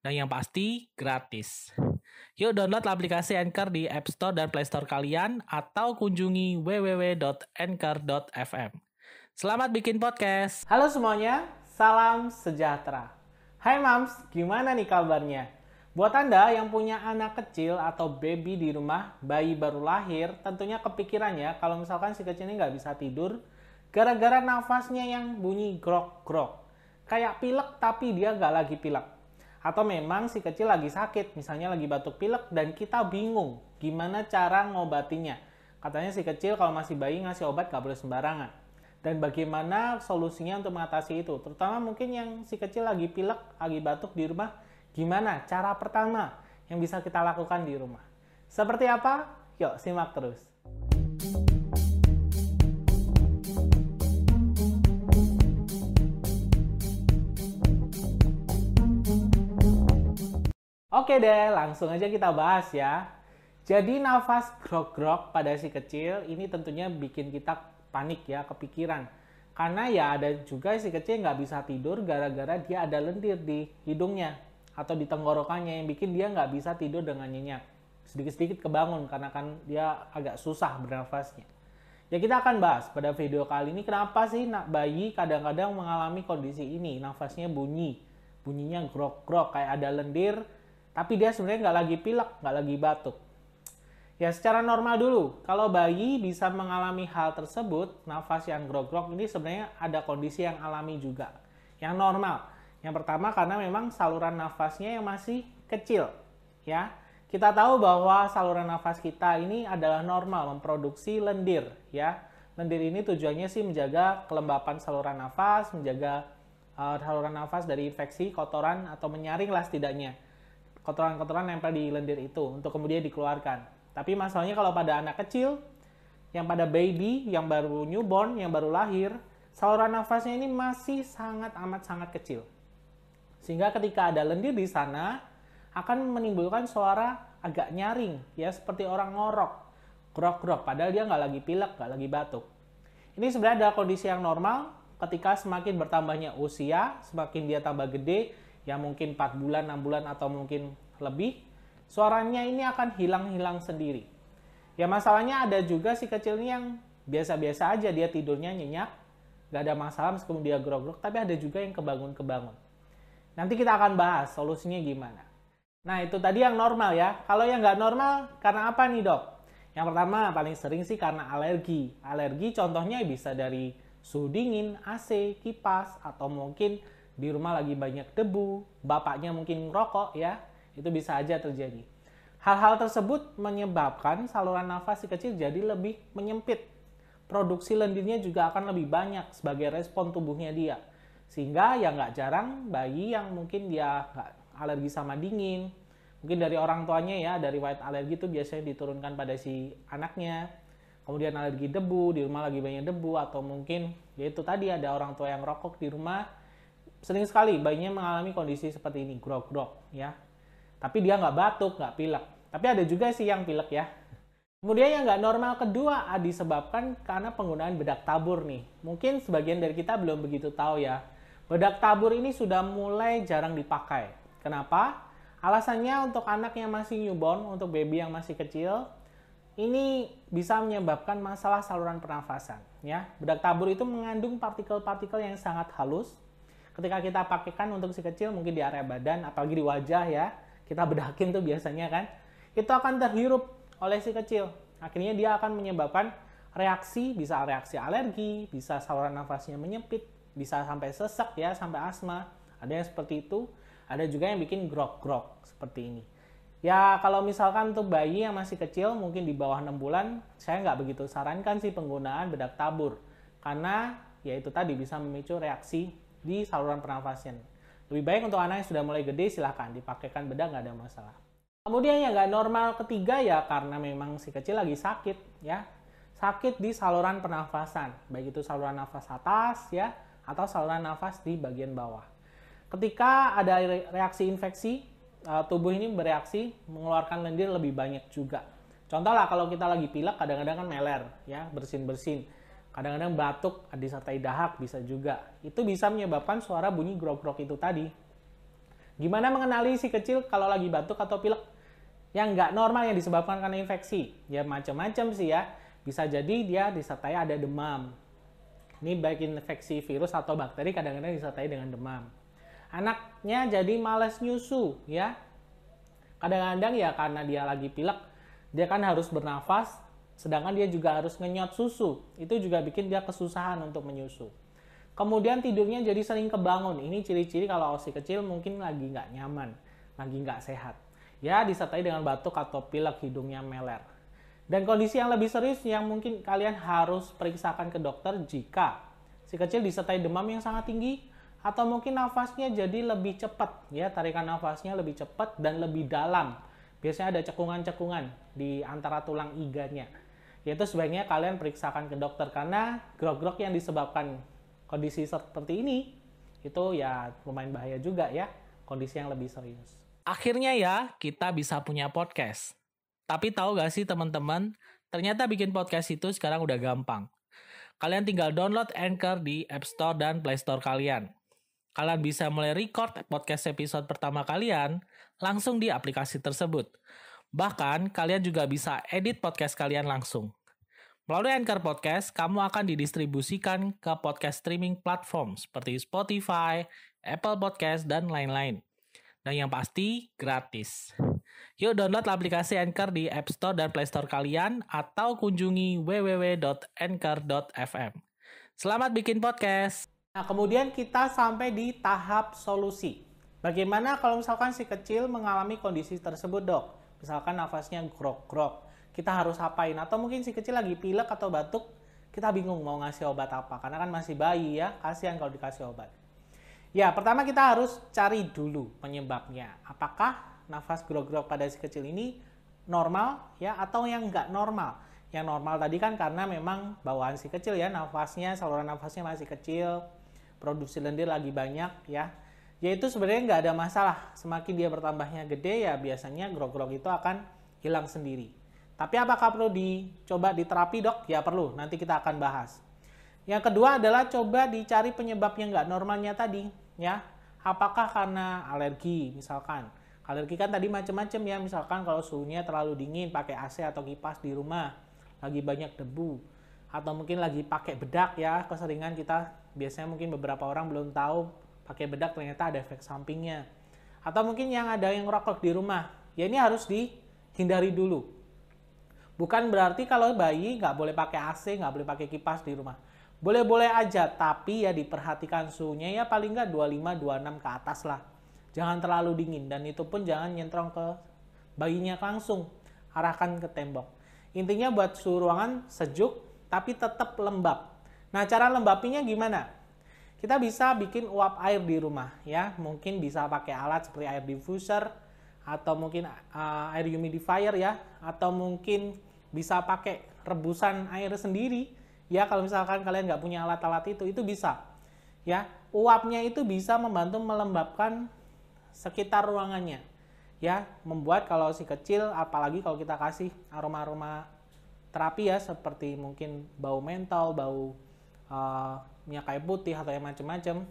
Dan yang pasti, gratis. Yuk download aplikasi Anchor di App Store dan Play Store kalian atau kunjungi www.anchor.fm. Selamat bikin podcast. Halo semuanya, salam sejahtera. Hai Mams, gimana nih kabarnya? Buat Anda yang punya anak kecil atau baby di rumah, bayi baru lahir, tentunya kepikiran ya kalau misalkan si kecil ini nggak bisa tidur gara-gara nafasnya yang bunyi grok-grok. Kayak pilek tapi dia nggak lagi pilek atau memang si kecil lagi sakit, misalnya lagi batuk pilek dan kita bingung gimana cara ngobatinya. Katanya si kecil kalau masih bayi ngasih obat gak boleh sembarangan. Dan bagaimana solusinya untuk mengatasi itu? Terutama mungkin yang si kecil lagi pilek, lagi batuk di rumah, gimana cara pertama yang bisa kita lakukan di rumah? Seperti apa? Yuk simak terus. Oke deh, langsung aja kita bahas ya. Jadi nafas grog-grog pada si kecil ini tentunya bikin kita panik ya, kepikiran. Karena ya ada juga si kecil nggak bisa tidur gara-gara dia ada lendir di hidungnya atau di tenggorokannya yang bikin dia nggak bisa tidur dengan nyenyak. Sedikit-sedikit kebangun karena kan dia agak susah bernafasnya. Ya kita akan bahas pada video kali ini kenapa sih bayi kadang-kadang mengalami kondisi ini, nafasnya bunyi, bunyinya grog-grog kayak ada lendir, tapi dia sebenarnya nggak lagi pilek, nggak lagi batuk. Ya secara normal dulu, kalau bayi bisa mengalami hal tersebut, nafas yang grog-grog ini sebenarnya ada kondisi yang alami juga, yang normal. Yang pertama karena memang saluran nafasnya yang masih kecil, ya. Kita tahu bahwa saluran nafas kita ini adalah normal memproduksi lendir, ya. Lendir ini tujuannya sih menjaga kelembapan saluran nafas, menjaga uh, saluran nafas dari infeksi, kotoran atau menyaring lah setidaknya kotoran-kotoran nempel di lendir itu untuk kemudian dikeluarkan. Tapi masalahnya kalau pada anak kecil, yang pada baby, yang baru newborn, yang baru lahir, saluran nafasnya ini masih sangat amat sangat kecil. Sehingga ketika ada lendir di sana, akan menimbulkan suara agak nyaring, ya seperti orang ngorok, grok-grok, padahal dia nggak lagi pilek, nggak lagi batuk. Ini sebenarnya adalah kondisi yang normal ketika semakin bertambahnya usia, semakin dia tambah gede, ya mungkin 4 bulan, 6 bulan atau mungkin lebih, suaranya ini akan hilang-hilang sendiri. Ya masalahnya ada juga si kecil ini yang biasa-biasa aja dia tidurnya nyenyak, gak ada masalah meskipun dia grog-grog, tapi ada juga yang kebangun-kebangun. Nanti kita akan bahas solusinya gimana. Nah itu tadi yang normal ya. Kalau yang nggak normal karena apa nih dok? Yang pertama paling sering sih karena alergi. Alergi contohnya bisa dari suhu dingin, AC, kipas, atau mungkin di rumah lagi banyak debu, bapaknya mungkin ngerokok ya, itu bisa aja terjadi. Hal-hal tersebut menyebabkan saluran nafas si kecil jadi lebih menyempit. Produksi lendirnya juga akan lebih banyak sebagai respon tubuhnya dia. Sehingga ya nggak jarang bayi yang mungkin dia nggak alergi sama dingin, mungkin dari orang tuanya ya, dari white alergi itu biasanya diturunkan pada si anaknya. Kemudian alergi debu, di rumah lagi banyak debu, atau mungkin ya itu tadi ada orang tua yang rokok di rumah, sering sekali bayinya mengalami kondisi seperti ini, grog-grog ya. Tapi dia nggak batuk, nggak pilek. Tapi ada juga sih yang pilek ya. Kemudian yang nggak normal kedua ah, disebabkan karena penggunaan bedak tabur nih. Mungkin sebagian dari kita belum begitu tahu ya. Bedak tabur ini sudah mulai jarang dipakai. Kenapa? Alasannya untuk anak yang masih newborn, untuk baby yang masih kecil, ini bisa menyebabkan masalah saluran pernafasan. Ya, bedak tabur itu mengandung partikel-partikel yang sangat halus ketika kita pakaikan untuk si kecil mungkin di area badan apalagi di wajah ya kita bedakin tuh biasanya kan itu akan terhirup oleh si kecil. Akhirnya dia akan menyebabkan reaksi bisa reaksi alergi bisa saluran nafasnya menyempit bisa sampai sesak ya sampai asma. Ada yang seperti itu. Ada juga yang bikin grok-grok seperti ini. Ya kalau misalkan untuk bayi yang masih kecil mungkin di bawah 6 bulan saya nggak begitu sarankan sih penggunaan bedak tabur. Karena ya itu tadi bisa memicu reaksi di saluran pernafasan. Lebih baik untuk anak yang sudah mulai gede silahkan dipakaikan bedak nggak ada masalah. Kemudian yang nggak normal ketiga ya karena memang si kecil lagi sakit ya. Sakit di saluran pernafasan, baik itu saluran nafas atas ya atau saluran nafas di bagian bawah. Ketika ada reaksi infeksi, eh, tubuh ini bereaksi mengeluarkan lendir lebih banyak juga. Contoh lah kalau kita lagi pilek kadang-kadang kan meler ya, bersin-bersin. Kadang-kadang batuk disertai dahak bisa juga. Itu bisa menyebabkan suara bunyi grok-grok itu tadi. Gimana mengenali si kecil kalau lagi batuk atau pilek? Yang nggak normal yang disebabkan karena infeksi. Ya macam-macam sih ya. Bisa jadi dia disertai ada demam. Ini baik infeksi virus atau bakteri kadang-kadang disertai dengan demam. Anaknya jadi males nyusu ya. Kadang-kadang ya karena dia lagi pilek, dia kan harus bernafas, sedangkan dia juga harus ngenyot susu. Itu juga bikin dia kesusahan untuk menyusu. Kemudian tidurnya jadi sering kebangun. Ini ciri-ciri kalau si kecil mungkin lagi nggak nyaman, lagi nggak sehat. Ya, disertai dengan batuk atau pilek hidungnya meler. Dan kondisi yang lebih serius yang mungkin kalian harus periksakan ke dokter jika si kecil disertai demam yang sangat tinggi atau mungkin nafasnya jadi lebih cepat ya tarikan nafasnya lebih cepat dan lebih dalam biasanya ada cekungan-cekungan di antara tulang iganya yaitu sebaiknya kalian periksakan ke dokter karena grog-grog yang disebabkan kondisi seperti ini itu ya lumayan bahaya juga ya kondisi yang lebih serius. Akhirnya ya kita bisa punya podcast. Tapi tahu gak sih teman-teman, ternyata bikin podcast itu sekarang udah gampang. Kalian tinggal download Anchor di App Store dan Play Store kalian. Kalian bisa mulai record podcast episode pertama kalian langsung di aplikasi tersebut. Bahkan, kalian juga bisa edit podcast kalian langsung. Melalui Anchor Podcast, kamu akan didistribusikan ke podcast streaming platform seperti Spotify, Apple Podcast, dan lain-lain. Dan yang pasti, gratis. Yuk download aplikasi Anchor di App Store dan Play Store kalian atau kunjungi www.anchor.fm. Selamat bikin podcast. Nah, kemudian kita sampai di tahap solusi. Bagaimana kalau misalkan si kecil mengalami kondisi tersebut, Dok? Misalkan nafasnya grok-grok kita harus apain? Atau mungkin si kecil lagi pilek atau batuk kita bingung mau ngasih obat apa karena kan masih bayi ya kasihan kalau dikasih obat. Ya pertama kita harus cari dulu penyebabnya. Apakah nafas grog-grog pada si kecil ini normal ya atau yang enggak normal? Yang normal tadi kan karena memang bawaan si kecil ya nafasnya saluran nafasnya masih kecil produksi lendir lagi banyak ya yaitu sebenarnya nggak ada masalah semakin dia bertambahnya gede ya biasanya grog-grog itu akan hilang sendiri tapi apakah perlu dicoba diterapi dok? Ya perlu, nanti kita akan bahas. Yang kedua adalah coba dicari penyebab yang nggak normalnya tadi. ya. Apakah karena alergi misalkan. Alergi kan tadi macam-macam ya, misalkan kalau suhunya terlalu dingin pakai AC atau kipas di rumah, lagi banyak debu, atau mungkin lagi pakai bedak ya, keseringan kita biasanya mungkin beberapa orang belum tahu pakai bedak ternyata ada efek sampingnya. Atau mungkin yang ada yang rokok di rumah, ya ini harus dihindari dulu Bukan berarti kalau bayi nggak boleh pakai AC, nggak boleh pakai kipas di rumah. Boleh-boleh aja, tapi ya diperhatikan suhunya ya paling nggak 25-26 ke atas lah. Jangan terlalu dingin dan itu pun jangan nyentrong ke bayinya langsung. Arahkan ke tembok. Intinya buat suhu ruangan sejuk tapi tetap lembab. Nah, cara lembapinya gimana? Kita bisa bikin uap air di rumah ya. Mungkin bisa pakai alat seperti air diffuser atau mungkin uh, air humidifier ya. Atau mungkin bisa pakai rebusan air sendiri ya. Kalau misalkan kalian nggak punya alat-alat itu itu bisa ya. Uapnya itu bisa membantu melembabkan sekitar ruangannya ya. Membuat kalau si kecil apalagi kalau kita kasih aroma-aroma terapi ya. Seperti mungkin bau mentol bau uh, minyak kayu putih atau yang macam-macam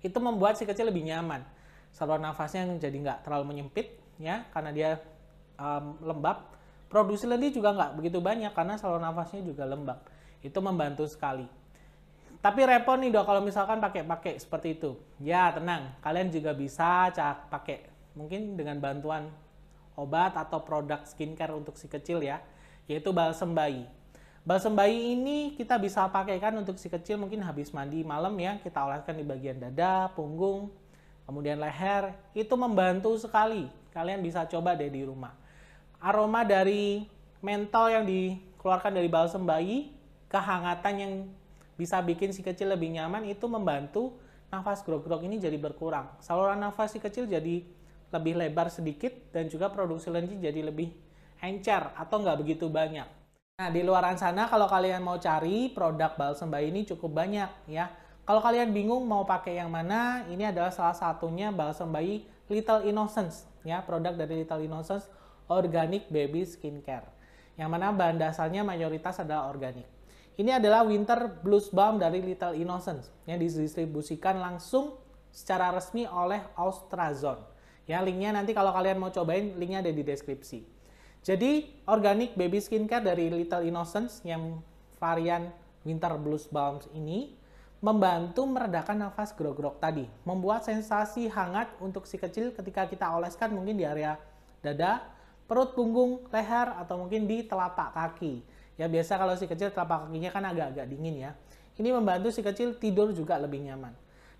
itu membuat si kecil lebih nyaman saluran nafasnya jadi nggak terlalu menyempit ya karena dia um, lembab Produksi lendir juga nggak begitu banyak karena saluran nafasnya juga lembab. Itu membantu sekali. Tapi repot nih dok kalau misalkan pakai-pakai seperti itu. Ya tenang, kalian juga bisa cak pakai mungkin dengan bantuan obat atau produk skincare untuk si kecil ya, yaitu balsem bayi. Balsem bayi ini kita bisa pakai kan untuk si kecil mungkin habis mandi malam ya, kita oleskan di bagian dada, punggung, kemudian leher, itu membantu sekali. Kalian bisa coba deh di rumah aroma dari mentol yang dikeluarkan dari balsam bayi, kehangatan yang bisa bikin si kecil lebih nyaman itu membantu nafas grog-grog ini jadi berkurang. Saluran nafas si kecil jadi lebih lebar sedikit dan juga produksi lendir jadi lebih encer atau nggak begitu banyak. Nah, di luar sana kalau kalian mau cari produk balsam bayi ini cukup banyak ya. Kalau kalian bingung mau pakai yang mana, ini adalah salah satunya balsam bayi Little Innocence ya, produk dari Little Innocence Organic Baby Skincare. Yang mana bahan dasarnya mayoritas adalah organik. Ini adalah Winter Blues Balm dari Little Innocence yang didistribusikan langsung secara resmi oleh Austrazone. Ya, linknya nanti kalau kalian mau cobain, linknya ada di deskripsi. Jadi, organic baby skincare dari Little Innocence yang varian Winter Blues Balm ini membantu meredakan nafas grog-grog tadi, membuat sensasi hangat untuk si kecil ketika kita oleskan mungkin di area dada, perut, punggung, leher, atau mungkin di telapak kaki. Ya biasa kalau si kecil telapak kakinya kan agak-agak dingin ya. Ini membantu si kecil tidur juga lebih nyaman.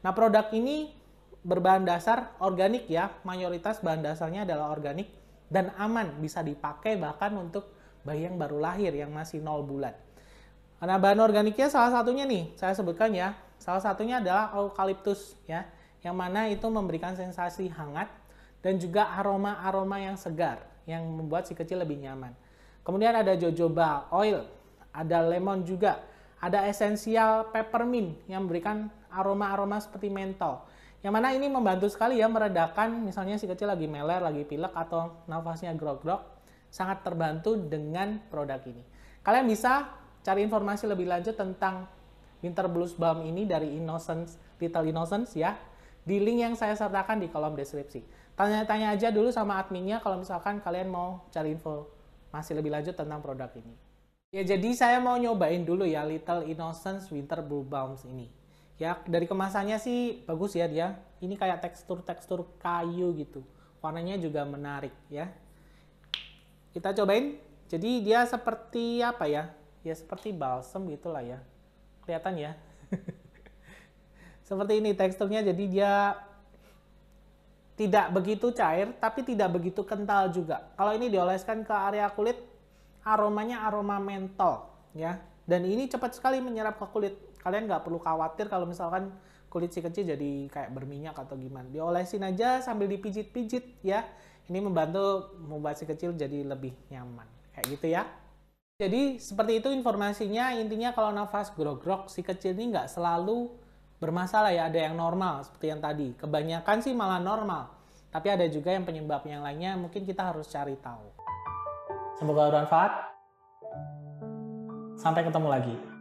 Nah produk ini berbahan dasar organik ya. Mayoritas bahan dasarnya adalah organik dan aman. Bisa dipakai bahkan untuk bayi yang baru lahir yang masih 0 bulan. Nah bahan organiknya salah satunya nih saya sebutkan ya. Salah satunya adalah eukaliptus ya. Yang mana itu memberikan sensasi hangat dan juga aroma-aroma yang segar yang membuat si kecil lebih nyaman. Kemudian ada jojoba oil, ada lemon juga, ada esensial peppermint yang memberikan aroma-aroma seperti mentol. Yang mana ini membantu sekali ya meredakan misalnya si kecil lagi meler, lagi pilek atau nafasnya grog-grog, sangat terbantu dengan produk ini. Kalian bisa cari informasi lebih lanjut tentang Winter Blues Balm ini dari Innocence, Little Innocence ya, di link yang saya sertakan di kolom deskripsi. Tanya-tanya aja dulu sama adminnya kalau misalkan kalian mau cari info masih lebih lanjut tentang produk ini. Ya jadi saya mau nyobain dulu ya Little Innocence Winter Blue Balms ini. Ya dari kemasannya sih bagus ya dia. Ini kayak tekstur-tekstur kayu gitu. Warnanya juga menarik ya. Kita cobain. Jadi dia seperti apa ya? Ya seperti balsam gitulah ya. Kelihatan ya. seperti ini teksturnya jadi dia tidak begitu cair tapi tidak begitu kental juga. Kalau ini dioleskan ke area kulit, aromanya aroma mentol ya. Dan ini cepat sekali menyerap ke kulit. Kalian nggak perlu khawatir kalau misalkan kulit si kecil jadi kayak berminyak atau gimana. Diolesin aja sambil dipijit-pijit ya. Ini membantu membuat si kecil jadi lebih nyaman. Kayak gitu ya. Jadi seperti itu informasinya. Intinya kalau nafas grog-grog si kecil ini nggak selalu bermasalah ya, ada yang normal seperti yang tadi. Kebanyakan sih malah normal. Tapi ada juga yang penyebab yang lainnya mungkin kita harus cari tahu. Semoga bermanfaat. Sampai ketemu lagi.